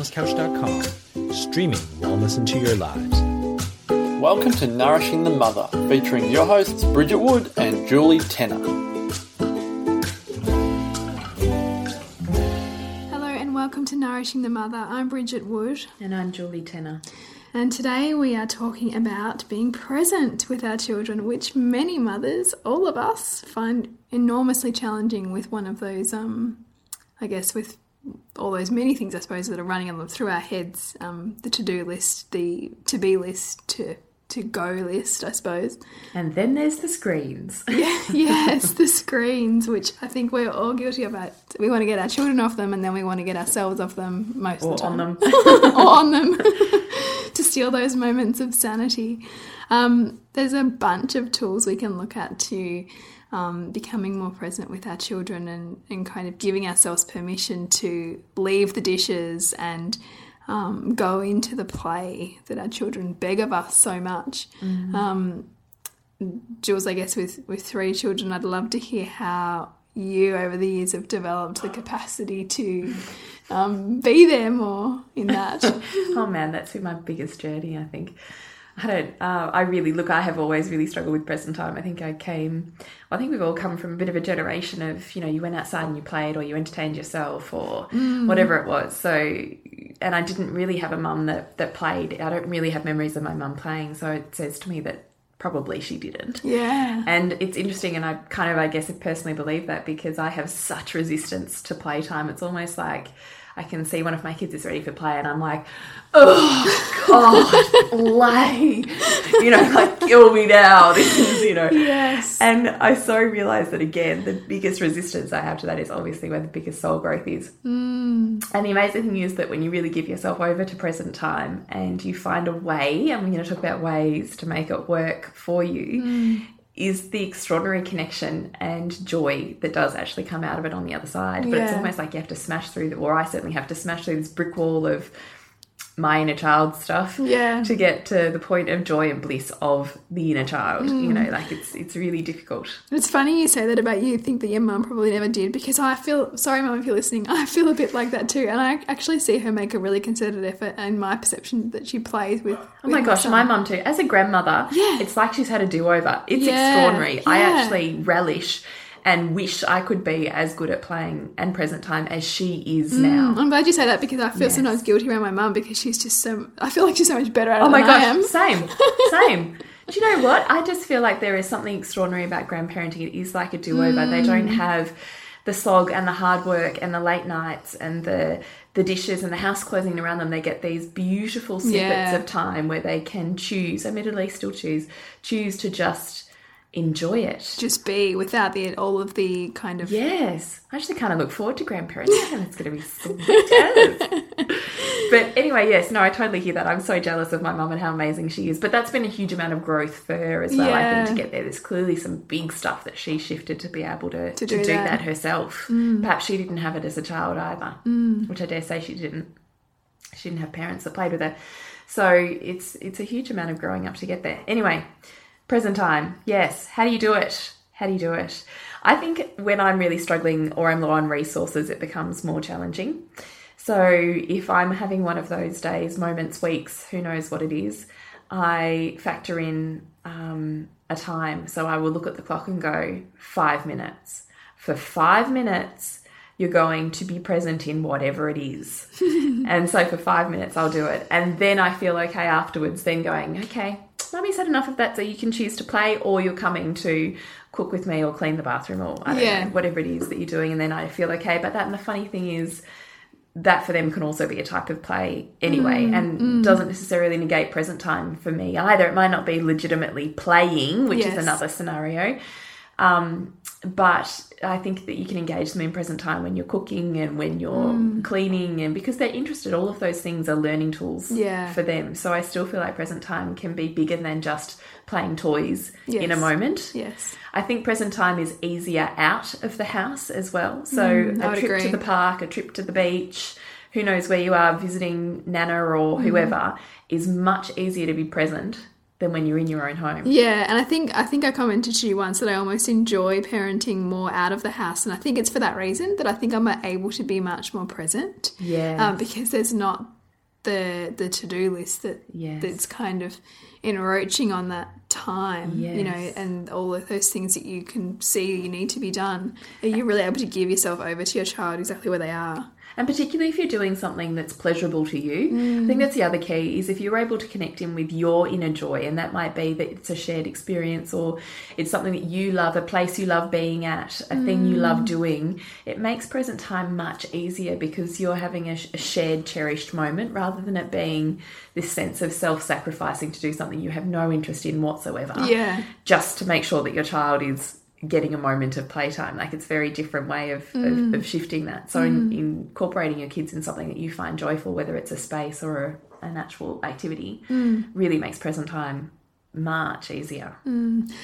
thewellnesscouch.com, streaming wellness into your lives. Welcome to Nourishing the Mother, featuring your hosts Bridget Wood and Julie Tenner. Hello and welcome to Nourishing the Mother. I'm Bridget Wood, And I'm Julie Tenner. and today we are talking about being present with our children, which many mothers, all of us, find enormously challenging with one of those, um, I guess, with all those many things, I suppose, that are running through our heads um, the to do list, the to be list, to to go list, I suppose. And then there's the screens. yes, the screens, which I think we're all guilty of. It. We want to get our children off them, and then we want to get ourselves off them most or of the time. on them. or on them to steal those moments of sanity. Um, there's a bunch of tools we can look at to um, becoming more present with our children and, and kind of giving ourselves permission to leave the dishes and um, go into the play that our children beg of us so much. Um, Jules, I guess with, with three children, I'd love to hear how you over the years have developed the capacity to um, be there more in that. oh man, that's been my biggest journey, I think. I don't, uh, I really, look, I have always really struggled with present time. I think I came, I think we've all come from a bit of a generation of, you know, you went outside and you played or you entertained yourself or whatever it was. So, and I didn't really have a mum that, that played. I don't really have memories of my mum playing. So it says to me that probably she didn't. yeah. And it's interesting, and I kind of, I guess, I personally believe that because I have such resistance to playtime. It's almost like I can see one of my kids is ready for play, and I'm like, oh, God, lay, You know, like, kill me now. This is, you know. Yes. And I so realize that, again, the biggest resistance I have to that is obviously where the biggest soul growth is. Mm. And the amazing thing is that when you really give yourself over to present time and you find a way, and we're going to talk about ways to make it work for you, mm. Is the extraordinary connection and joy that does actually come out of it on the other side. But it's almost like you have to smash through, the, or I certainly have to smash through this brick wall of my inner child stuff Yeah. to get to the point of joy and bliss of the inner child. You mm. know, like it's it's really difficult. It's funny you say that about you. Think that your mum probably never did because I feel sorry, mum, if you're listening. I feel a bit like that too, and I actually see her make a really concerted effort. And my perception that she plays with. Oh my gosh, my mum too. As a grandmother, Yeah. it's like she's had a do over. It's Yeah, extraordinary. I actually relish and wish I could be as good at playing and present time as she is now. I'm glad you say that because I feel Yes. sometimes guilty around my mum because she's just so. I feel like she's so much better at it Oh my gosh, am. same, same. Do you know what? I just feel like there is something extraordinary about grandparenting. It is like a do over. They don't Mm. have the slog and the hard work and the late nights and the the dishes and the house closing around them. They get these beautiful snippets Yeah. of time where they can choose, admittedly still choose, choose to just enjoy it. Just be without the all of the kind of. Yes, I actually kind of look forward to grandparents. and it's going to be sweet. But anyway, yes, no, I totally hear that. I'm so jealous of my mum and how amazing she is. But that's been a huge amount of growth for her as well. I think to get there, there's clearly some big stuff that she shifted to be able to to, do do, that. that. herself. Mm. Perhaps she didn't have it as a child either, mm. which I dare say she didn't. She didn't have parents that played with her, so it's it's a huge amount of growing up to get there. Anyway, present time, yes. How do you do it? How do you do it? I think when I'm really struggling or I'm low on resources, it becomes more challenging. So if I'm having one of those days, moments, weeks, who knows what it is, I factor in um, a time. So I will look at the clock and go five minutes. For five minutes, you're going to be present in whatever it is. and so for five minutes, I'll do it. And then I feel okay afterwards, then going, okay, mummy's had enough of that, so you can choose to play or you're coming to cook with me or clean the bathroom or I don't Yeah. know, whatever it is that you're doing. And then I feel okay about that. And the funny thing is, that for them can also be a type of play anyway Mm, and doesn't necessarily negate present time for me either. It might not be legitimately playing, which Yes. is another scenario. Um, but I think that you can engage them in present time when you're cooking and when you're Mm. cleaning, and because they're interested, all of those things are learning tools Yeah. for them. So I still feel like present time can be bigger than just playing toys in a moment. Yes. I think present time is easier out of the house as well. So Mm, a trip agree. to the park, a trip to the beach, who knows where you are visiting Nana or Mm. whoever, is much easier to be present than when you're in your own home. Yeah, and I think I think I commented to you once that I almost enjoy parenting more out of the house, and I think it's for that reason that I think I'm able to be much more present. Yeah. um, because there's not the the to do list that Yes. that's kind of encroaching on that time, you know, and all of those things that you can see you need to be done. Are you really able to give yourself over to your child exactly where they are? And particularly if you're doing something that's pleasurable to you, I think mm. that's the other key is if you're able to connect in with your inner joy, and that might be that it's a shared experience or it's something that you love, a place you love being at, a thing you love mm. doing, it makes present time much easier because you're having a, a shared, cherished moment rather than it being this sense of self sacrificing to do something you have no interest in whatsoever. Yeah. Just to make sure that your child is getting a moment of playtime. Like it's a very different way of, of, mm. of shifting that. So mm. in, incorporating your kids in something that you find joyful, whether it's a space or a, an actual activity, mm. really makes present time much easier.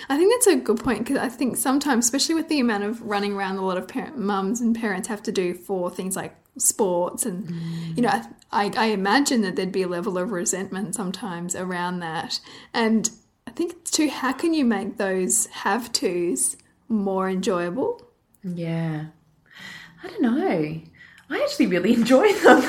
I think that's a good point because I think sometimes, especially with the amount of running around a lot of parent, mums and parents have to do for things like sports, and you know, I, I, I imagine that there'd be a level of resentment sometimes around that. And I think too, how can you make those have tos more enjoyable? Yeah. I don't know. I actually really enjoy them.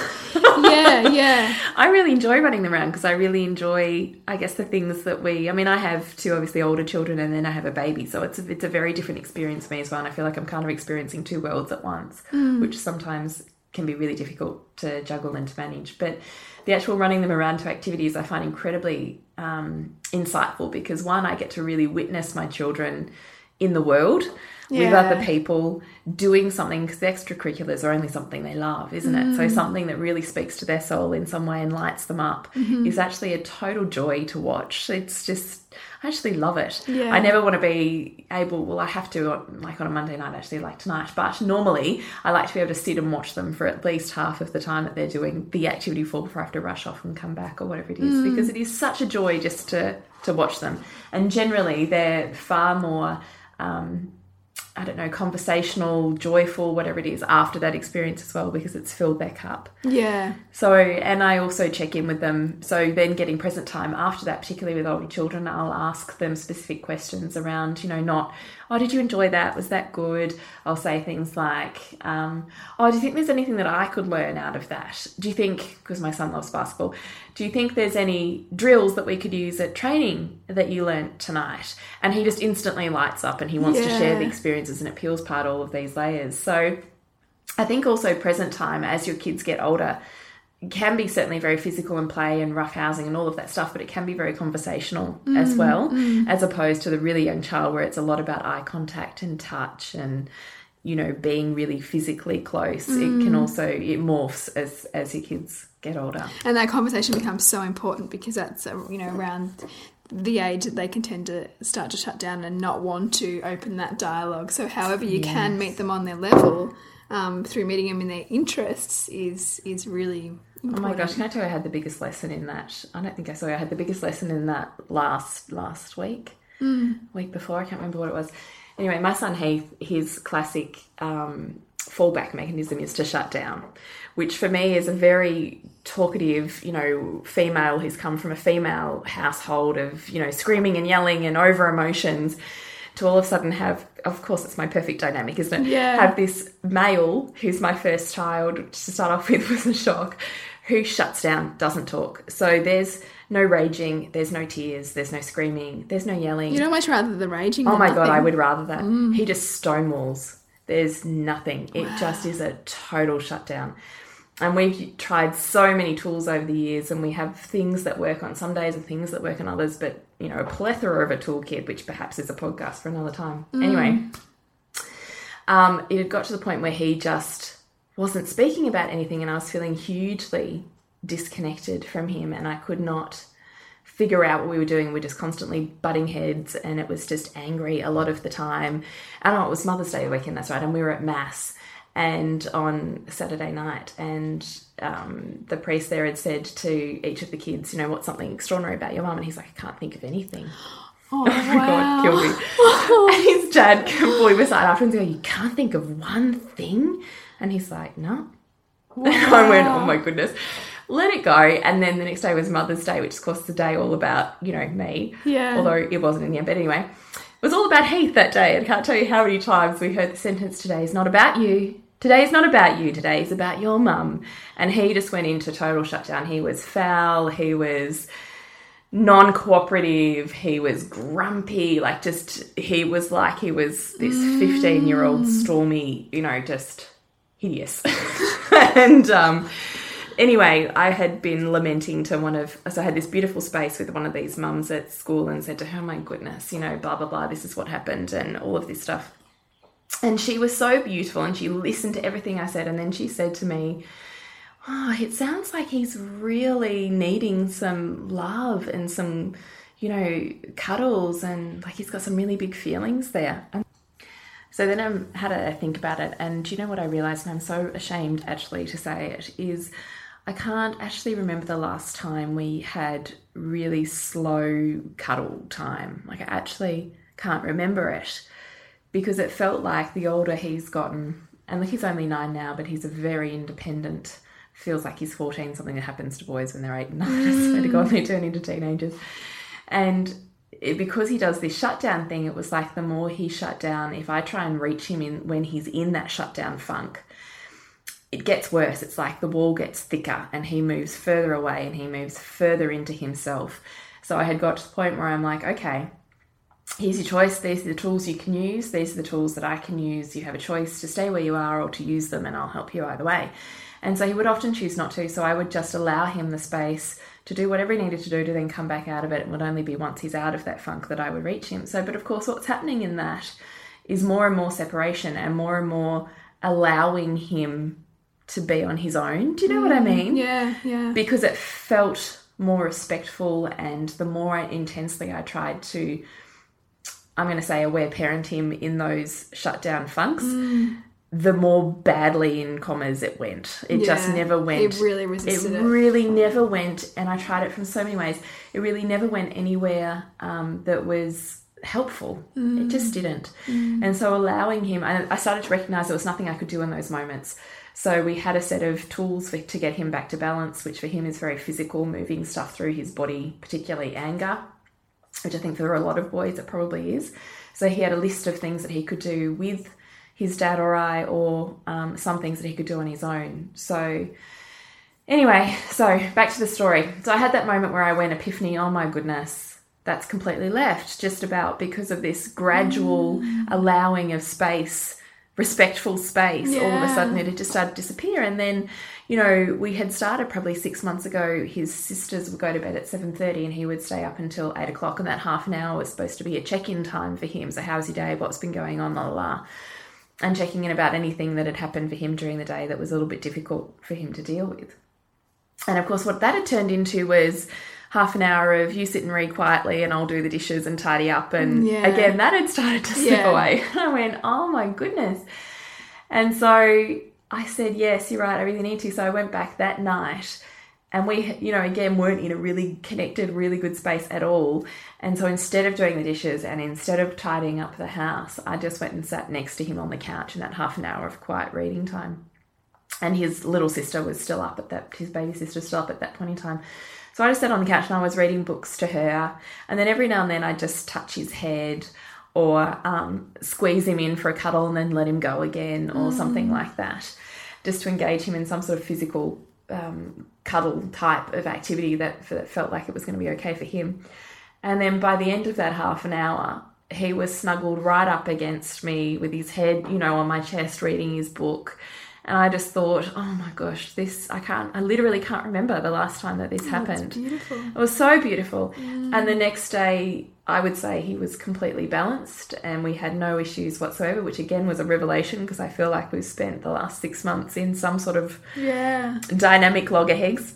yeah, yeah, I really enjoy running them around because I really enjoy, I guess, the things that we. I mean, I have two obviously older children, and then I have a baby, so it's a, it's a very different experience for me as well. And I feel like I'm kind of experiencing two worlds at once, which sometimes can be really difficult to juggle and to manage. But the actual running them around to activities, I find incredibly um, insightful because one, I get to really witness my children in the world with other people doing something because the extracurriculars are only something they love, isn't it? So mm. something that really speaks to their soul in some way and lights them up mm-hmm. is actually a total joy to watch. It's just I actually love it. Yeah. I never want to be able. Well, I have to like on a Monday night actually, like tonight. But normally, I like to be able to sit and watch them for at least half of the time that they're doing the activity for before I have to rush off and come back or whatever it is, mm. because it is such a joy just to to watch them. And generally, they're far more. Um, I don't know, conversational, joyful, whatever it is, after that experience as well, because it's filled back up. yeah, So, and I also check in with them. So, then getting present time after that, particularly with older children, I'll ask them specific questions around, you know, not, oh, did you enjoy that? Was that good? I'll say things like, um, oh, do you think there's anything that I could learn out of that? Do you think, because my son loves basketball, do you think there's any drills that we could use at training that you learnt tonight? And he just instantly lights up and he wants to share the experiences and it peels apart all of these layers. So, I think also present time as your kids get older can be certainly very physical and play and rough housing and all of that stuff, but it can be very conversational as well, as opposed to the really young child where it's a lot about eye contact and touch and you know being really physically close. It can also it morphs as as your kids get older. and that conversation becomes so important because that's uh, you know around the age that they can tend to start to shut down and not want to open that dialogue. So, however you can meet them on their level um, through meeting them in their interests is is really Oh my gosh, can I tell you I had the biggest lesson in that? I don't think I saw you. I had the biggest lesson in that last last week. Week before, I can't remember what it was. Anyway, my son Heath, his classic um, fallback mechanism is to shut down, which for me is a very talkative, you know, female who's come from a female household of, you know, screaming and yelling and over emotions to all of a sudden have, of course, it's my perfect dynamic, isn't it? Yeah. Have this male who's my first child, to start off with was a shock, who shuts down, doesn't talk. So there's no raging, there's no tears, there's no screaming, there's no yelling. You'd almost rather the raging. oh my god, I would rather that. He just stonewalls. There's nothing. It just is a total shutdown. And we've tried so many tools over the years, and we have things that work on some days and things that work on others, but you know, a plethora of a toolkit, which perhaps is a podcast for another time. Anyway, um, it had got to the point where he just wasn't speaking about anything, and I was feeling hugely disconnected from him, and I could not figure out what we were doing. We're just constantly butting heads, and it was just angry a lot of the time. And oh, it was Mother's Day weekend, that's right, and we were at Mass and on Saturday night, and um, the priest there had said to each of the kids, you know, what's something extraordinary about your mum? And he's like, I can't think of anything. Oh, Oh my god, kill me. and his dad pull him and go, You can't think of one thing? And he's like, No. And I went, Oh my goodness. let it go. And then the next day was Mother's Day, which of course the day all about, you know, me. Yeah. Although it wasn't in the end, but anyway. It was all about Heath that day. I can't tell you how many times we heard the sentence today is not about you. Today is not about you. Today is about your mum. And he just went into total shutdown. He was foul. He was non cooperative. He was grumpy. Like, just, he was like he was this 15 year old mm. stormy, you know, just hideous. and, um, anyway, I had been lamenting to one of, so I had this beautiful space with one of these mums at school and said to her, oh my goodness, you know, blah, blah, blah, this is what happened and all of this stuff. And she was so beautiful and she listened to everything I said. And then she said to me, Oh, it sounds like he's really needing some love and some, you know, cuddles and like he's got some really big feelings there. And so then I had to think about it. And do you know what I realized? And I'm so ashamed actually to say it is I can't actually remember the last time we had really slow cuddle time. Like I actually can't remember it because it felt like the older he's gotten, and like he's only nine now, but he's a very independent. Feels like he's fourteen. Something that happens to boys when they're eight and nine. I swear to God, they mm. turn into teenagers. And it, because he does this shutdown thing, it was like the more he shut down, if I try and reach him in when he's in that shutdown funk, it gets worse. It's like the wall gets thicker and he moves further away and he moves further into himself. So I had got to the point where I'm like, okay, here's your choice. These are the tools you can use. These are the tools that I can use. You have a choice to stay where you are or to use them, and I'll help you either way. And so he would often choose not to. So I would just allow him the space to do whatever he needed to do to then come back out of it. It would only be once he's out of that funk that I would reach him. So, but of course, what's happening in that is more and more separation and more and more allowing him to be on his own. Do you know what I mean? Yeah, yeah. Because it felt more respectful, and the more intensely I tried to I'm going to say aware parent him in those shutdown funks, Mm. The more badly in commas it went. It just never went. It really resisted it. really never went, and I tried it from so many ways. It really never went anywhere um, that was helpful. It just didn't. And so allowing him, I, I started to recognize there was nothing I could do in those moments. So we had a set of tools for, to get him back to balance, which for him is very physical, moving stuff through his body, particularly anger which I think for a lot of boys it probably is. So he had a list of things that he could do with his dad or I, or um, some things that he could do on his own. So, anyway, so back to the story. So I had that moment where I went epiphany, oh my goodness, that's completely left just about because of this gradual allowing of space, respectful space. All of a sudden it had just started to disappear. And then, you know, we had started probably six months ago. His sisters would go to bed at seven thirty, and he would stay up until eight o'clock. And that half an hour was supposed to be a check-in time for him. So, how's your day? What's been going on? La la la. And checking in about anything that had happened for him during the day that was a little bit difficult for him to deal with. And of course, what that had turned into was half an hour of you sit and read quietly, and I'll do the dishes and tidy up. And Yeah. again, that had started to slip Yeah. away. And I went, oh my goodness. And so I said, yes, you're right, I really need to. So I went back that night. And we, you know, again, weren't in a really connected, really good space at all. And so instead of doing the dishes and instead of tidying up the house, I just went and sat next to him on the couch in that half an hour of quiet reading time. And his little sister was still up at that his baby sister was still up at that point in time. So i just sat on the couch and i was reading books to her. And then every now and then i'd just touch his head or um, squeeze him in for a cuddle and then let him go again or something like that just to engage him in some sort of physical um, cuddle type of activity that, that felt like it was going to be okay for him and then by the end of that half an hour he was snuggled right up against me with his head you know on my chest reading his book and I just thought, oh my gosh, this, I can't, I literally can't remember the last time that this happened. Beautiful. It was so beautiful. And the next day, I would say he was completely balanced and we had no issues whatsoever, which again was a revelation because I feel like we've spent the last six months in some sort of Yeah. dynamic loggerheads.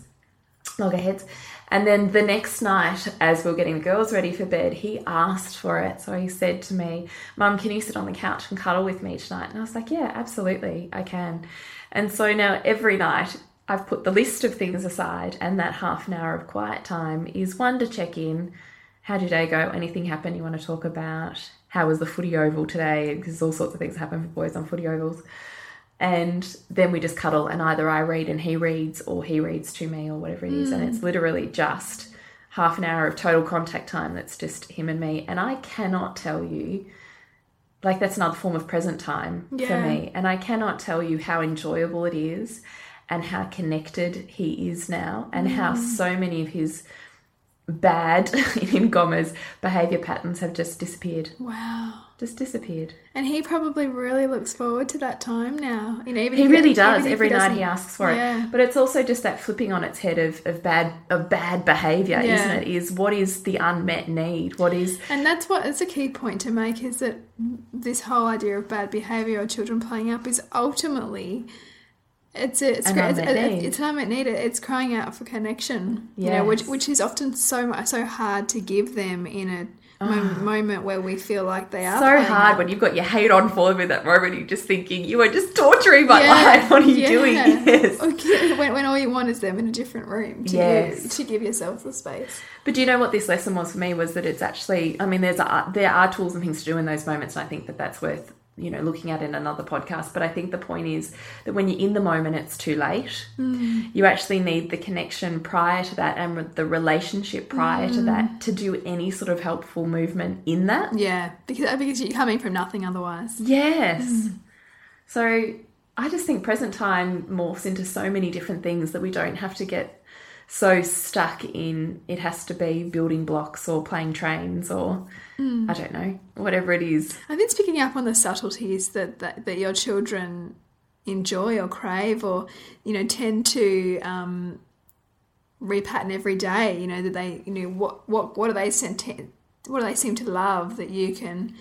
Loggerheads. And then the next night, as we were getting the girls ready for bed, he asked for it. So he said to me, Mum, can you sit on the couch and cuddle with me tonight? And I was like, Yeah, absolutely, I can. And so now every night, I've put the list of things aside, and that half an hour of quiet time is one to check in. How'd your day go? Anything happen you want to talk about? How was the footy oval today? Because all sorts of things happen for boys on footy ovals. And then we just cuddle and either I read and he reads or he reads to me or whatever it is. And it's hmm. literally just half an hour of total contact time that's just him and me. And I cannot tell you like that's another form of present time for me. And I cannot tell you how enjoyable it is and how connected he is now and how hmm. so many of his bad in Gomez behavior patterns have just disappeared Wow. just disappeared And he probably really looks forward to that time now. You know, even He really does. even if Every night he asks for Yeah. it. But it's also just that flipping on its head of, of bad of bad behaviour, Yeah. isn't it? Is what is the unmet need? What is And that's what it's a key point to make is that this whole idea of bad behaviour or children playing up is ultimately it's a, it's, An cra- it's, it's, need. it's an unmet need. It's crying out for connection. You know, which which is often so so hard to give them in a mo- ah. moment where we feel like they are so hard up. when you've got your hate on for them in that moment. You're just thinking, you are just torturing my Yeah, life. What are you yeah. doing? Yes. Okay, when, when all you want is them in a different room to, Yes. give, to give yourself the space. But do you know what this lesson was for me? Was that it's actually, I mean, there's a, there are tools and things to do in those moments, and I think that that's worth you know looking at in another podcast. But I think the point is that when you're in the moment, it's too late. Mm. You actually need the connection prior to that and the relationship prior to mm. that to do any sort of helpful movement in that. Yeah, because uh, because you're coming from nothing otherwise. Yes. Mm. So I just think present time morphs into so many different things that we don't have to get so stuck in it has to be building blocks or playing trains or I don't know, whatever it is. I think it's picking up on the subtleties that, that, that your children enjoy or crave or, you know, tend to um, repattern every day, you know, that they, you know, what, what, what do they sent what do they seem to love that you can,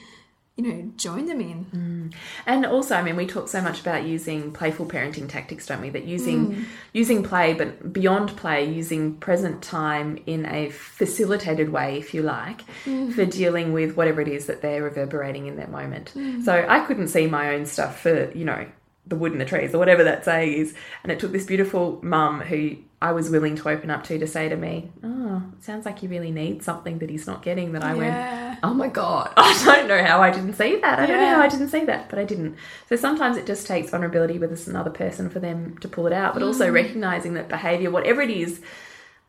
you know, join them in? Mm. And also, I mean, we talk so much about using playful parenting tactics, don't we? That using mm. using play, but beyond play, using present time in a facilitated way, if you like, mm. for dealing with whatever it is that they're reverberating in that moment. So I couldn't see my own stuff for you know the wood and the trees or whatever that saying is, and it took this beautiful mum who I was willing to open up to to say to me, "Oh, it sounds like you really need something that he's not getting." That I Yeah. went, oh my god i don't know how i didn't see that i don't know how i didn't see that but i didn't so sometimes it just takes vulnerability with us another person for them to pull it out but also mm. recognizing that behavior whatever it is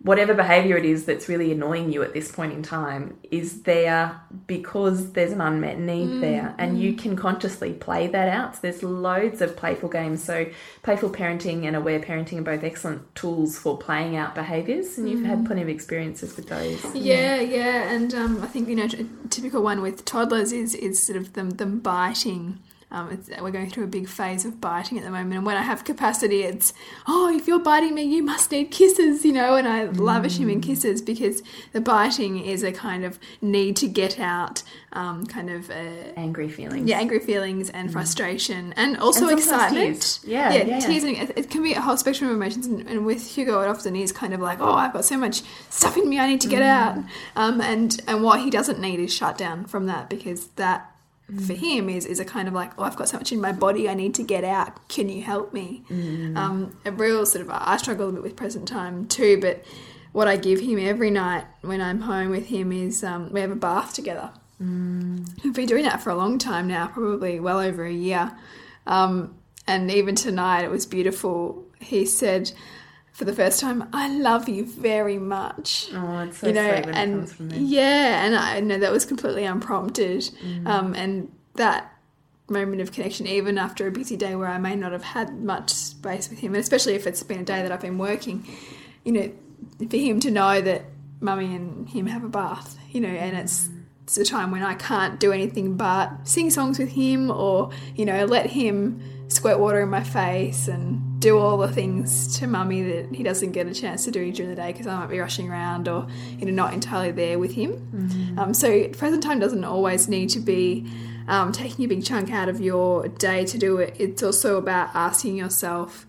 whatever behavior it is that's really annoying you at this point in time is there because there's an unmet need mm, there and you mm. can consciously play that out. So there's loads of playful games. So playful parenting and aware parenting are both excellent tools for playing out behaviors and you've had mm. plenty of experiences with those. Yeah, yeah, and um, I think you know a typical one with toddlers is is sort of them them biting. Um, it's, we're going through a big phase of biting at the moment, and when I have capacity, it's oh, if you're biting me, you must need kisses, you know, and I lavish him in kisses because the biting is a kind of need to get out, um, kind of uh, angry feelings yeah, angry feelings and frustration, and also Mm. And excitement. tears. Yeah, yeah, yeah. tears. And it, it can be a whole spectrum of emotions, and, and with Hugo, it often is kind of like, oh, I've got so much stuff in me, I need to Mm. get out. Um, and and what he doesn't need is shut down from that because that Mm. for him is is a kind of like, oh, I've got so much in my body, I need to get out. Can you help me? Mm. Um, a real sort of I struggle a bit with present time too, but. What I give him every night when I'm home with him is um, we have a bath together. We've been doing that for a long time now, probably well over a year. Um, and even tonight, it was beautiful. He said, for the first time, "I love you very much." Oh, it's so you know, sweet when it and comes from yeah, and I know that was completely unprompted. Um, and that moment of connection, even after a busy day where I may not have had much space with him, and especially if it's been a day that I've been working, you know, for him to know that mummy and him have a bath, you know, and it's it's a time when I can't do anything but sing songs with him or, you know, let him squirt water in my face and do all the things to mummy that he doesn't get a chance to do during the day because I might be rushing around or, you know, not entirely there with him. Um, so present time doesn't always need to be um, taking a big chunk out of your day to do it. It's also about asking yourself,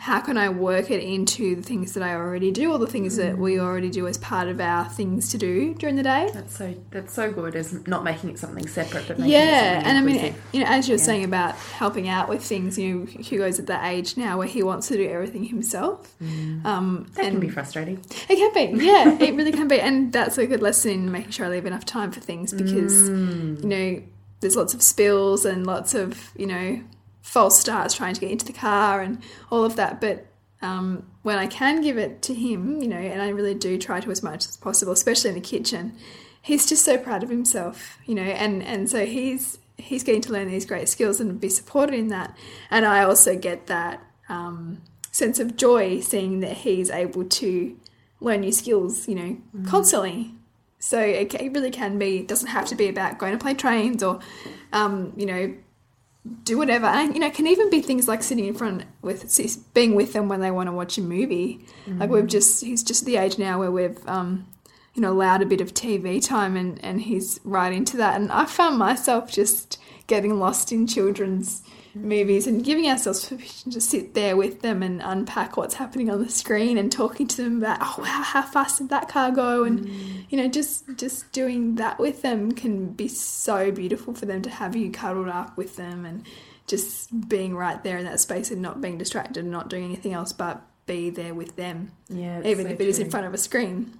how can I work it into the things that I already do or the things that we already do as part of our things to do during the day? That's so that's so good as not making it something separate, but making Yeah, and I mean, you know, as you were saying about helping out with things, you know, Hugo's at that age now where he wants to do everything himself. Um, that and can be frustrating. it can be, yeah, it really can be, and that's a good lesson in making sure I leave enough time for things because Mm. you know there's lots of spills and lots of you know false starts trying to get into the car and all of that. But um, when I can give it to him, you know, and I really do try to as much as possible, especially in the kitchen, he's just so proud of himself, you know, and, and so he's he's getting to learn these great skills and be supported in that. And I also get that um, sense of joy seeing that he's able to learn new skills, you know, constantly. So it, it really can be, it doesn't have to be about going to play trains or, um, you know, do whatever. And, you know, it can even be things like sitting in front with, being with them when they want to watch a movie. Like we've just, he's just at the age now where we've, um, you know, allowed a bit of TV time and, and he's right into that. And I found myself just getting lost in children's movies and giving ourselves permission to sit there with them and unpack what's happening on the screen and talking to them about, oh, wow, how fast did that car go? And, you know, just, just doing that with them can be so beautiful for them to have you cuddled up with them and just being right there in that space and not being distracted and not doing anything else but be there with them, Yeah, even so if it is in front of a screen.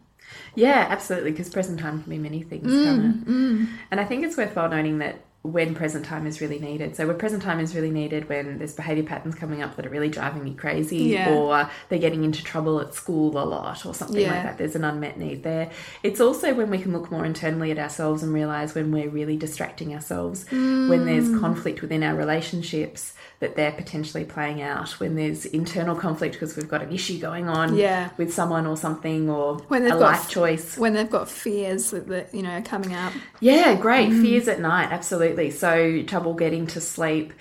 Yeah, absolutely, because present time can be many things, Mm, can't? And I think it's worthwhile noting that when present time is really needed. So, when present time is really needed when there's behaviour patterns coming up that are really driving me crazy, Yeah. or they're getting into trouble at school a lot, or something Yeah. like that. There's an unmet need there. It's also when we can look more internally at ourselves and realise when we're really distracting ourselves, when there's Mm. conflict within our relationships that they're potentially playing out, when there's internal conflict because we've got an issue going on Yeah. with someone or something, or When they've a got life choice. When they've got fears that, that you know, are coming up. Yeah, great. Mm. Fears at night, absolutely. So, trouble getting to sleep,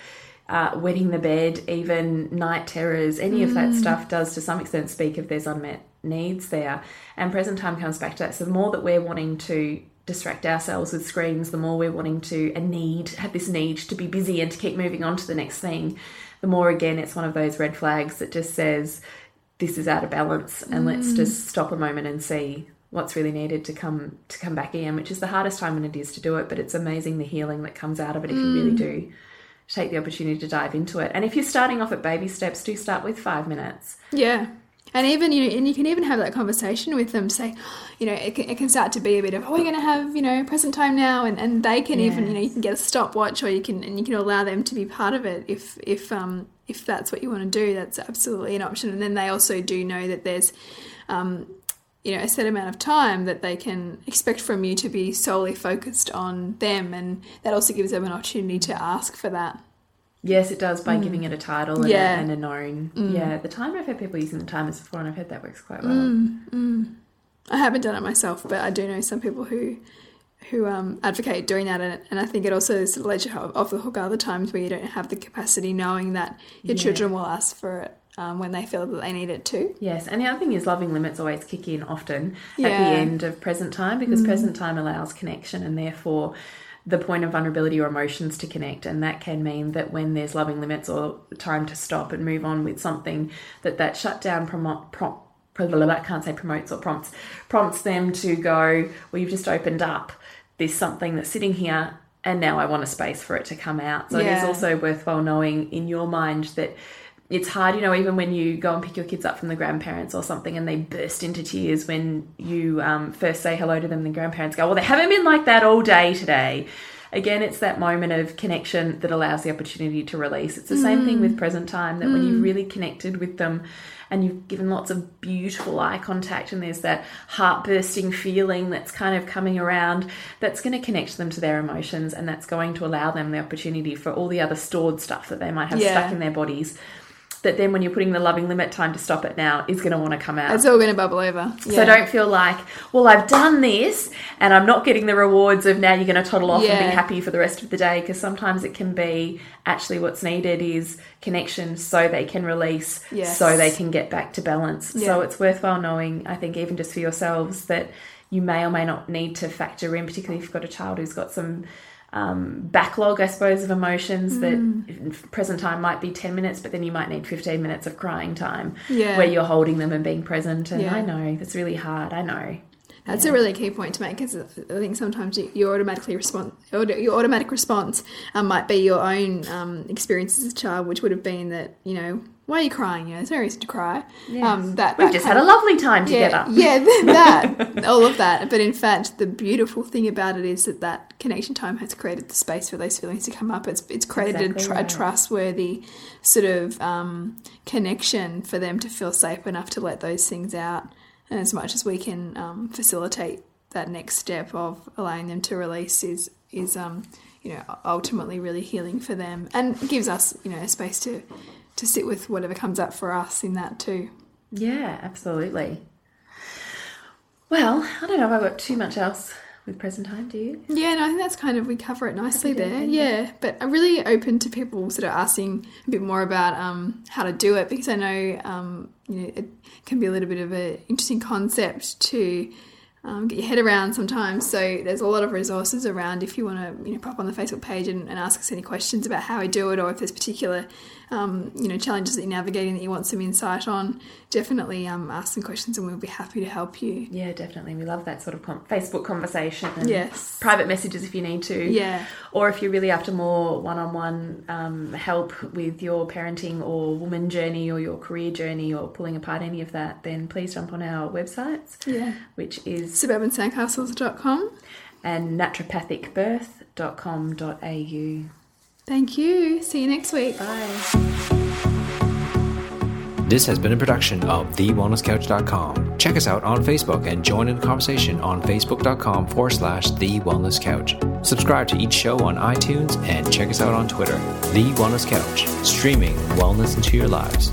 uh, wetting the bed, even night terrors, any of Mm. that stuff does to some extent speak of there's unmet needs there. And present time comes back to that. So, the more that we're wanting to distract ourselves with screens, the more we're wanting to, and need, have this need to be busy and to keep moving on to the next thing, the more again it's one of those red flags that just says, this is out of balance and let's mm. just stop a moment and see what's really needed to come to come back in which is the hardest time when it is to do it but it's amazing the healing that comes out of it if you really mm. do take the opportunity to dive into it. And if you're starting off at baby steps do start with five minutes. Yeah. And even, you know, and you can even have that conversation with them, say, you know, it can, it can start to be a bit of, oh, we're going to have, you know, present time now. And, and they can even, you know, you can get a stopwatch or you can, and you can allow them to be part of it if, if, um, if that's what you want to do, that's absolutely an option. And then they also do know that there's, um, you know, a set amount of time that they can expect from you to be solely focused on them. And that also gives them an opportunity to ask for that. Yes it does by giving it a title and, Mm. Yeah. Mm. a, and a known yeah the timer i've had people using the timers before and i've heard that works quite well Mm. I haven't done it myself, but I do know some people who who um, advocate doing that, and, and I think it also is lets you off the hook other times where you don't have the capacity, knowing that your Yeah. children will ask for it um, when they feel that they need it too. Yes, and the other thing is loving limits always kick in often at Yeah. Mm. the end of present time because present time allows connection and therefore the point of vulnerability or emotions to connect and that can mean that when there's loving limits or time to stop and move on with something that that shutdown promote prompt I can't say promotes or prompts prompts them to go well you've just opened up. There's something that's sitting here and now I want a space for it to come out. So it is also worthwhile knowing in your mind that it's hard, you know, even when you go and pick your kids up from the grandparents or something and they burst into tears when you um, first say hello to them, the grandparents go, Well, they haven't been like that all day today. Again, it's that moment of connection that allows the opportunity to release. It's the same thing with present time that when you've really connected with them and you've given lots of beautiful eye contact and there's that heart bursting feeling that's kind of coming around, that's going to connect them to their emotions and that's going to allow them the opportunity for all the other stored stuff that they might have Yeah. stuck in their bodies that then when you're putting the loving limit time to stop it now is going to want to come out. It's all going to bubble over. So don't feel like, well, I've done this and I'm not getting the rewards of now you're going to toddle off and be happy for the rest of the day because sometimes it can be actually what's needed is connection so they can release, Yes. so they can get back to balance. So it's worthwhile knowing, I think, even just for yourselves, that you may or may not need to factor in, particularly if you've got a child who's got some um, backlog, I suppose, of emotions that Mm. in present time might be 10 minutes, but then you might need 15 minutes of crying time Yeah. where you're holding them and being present. And Yeah. I know that's really hard. I know. That's a really key point to make because I think sometimes you, you automatically respond, your automatic response um, might be your own um, experience as a child, which would have been that you know why are you crying? You know, there's no reason to cry. Um, that We've that just had a lovely time together. yeah, yeah, that, all of that. But in fact, the beautiful thing about it is that that connection time has created the space for those feelings to come up. It's it's created Exactly a, tr- right. a trustworthy sort of um, connection for them to feel safe enough to let those things out. And as much as we can um, facilitate that next step of allowing them to release is is um, you know ultimately really healing for them and gives us you know a space to to sit with whatever comes up for us in that too. Yeah, absolutely. Well, I don't know if I've got too much else with present time, do you? Yeah, no, I think that's kind of we cover it nicely there. days, Yeah, but I'm really open to people sort of asking a bit more about um, how to do it because I know um, you know it can be a little bit of an interesting concept to um, get your head around sometimes. So there's a lot of resources around if you want to you know pop on the Facebook page and, and ask us any questions about how we do it or if there's particular um, you know challenges that you're navigating that you want some insight on. Definitely um, ask some questions and we'll be happy to help you. Yeah, definitely. We love that sort of com- Facebook conversation and Yes. private messages if you need to. Yeah. Or if you're really after more one on one help with your parenting or woman journey or your career journey or pulling apart any of that, then please jump on our websites, Yeah. which is Suburbansandcastles.com. and naturopathicbirth.com.au. Thank you. See you next week. Bye. This has been a production of TheWellnessCouch.com. Check us out on Facebook and join in the conversation on Facebook.com forward slash The Wellness Couch. Subscribe to each show on iTunes and check us out on Twitter. The Wellness Couch, streaming wellness into your lives.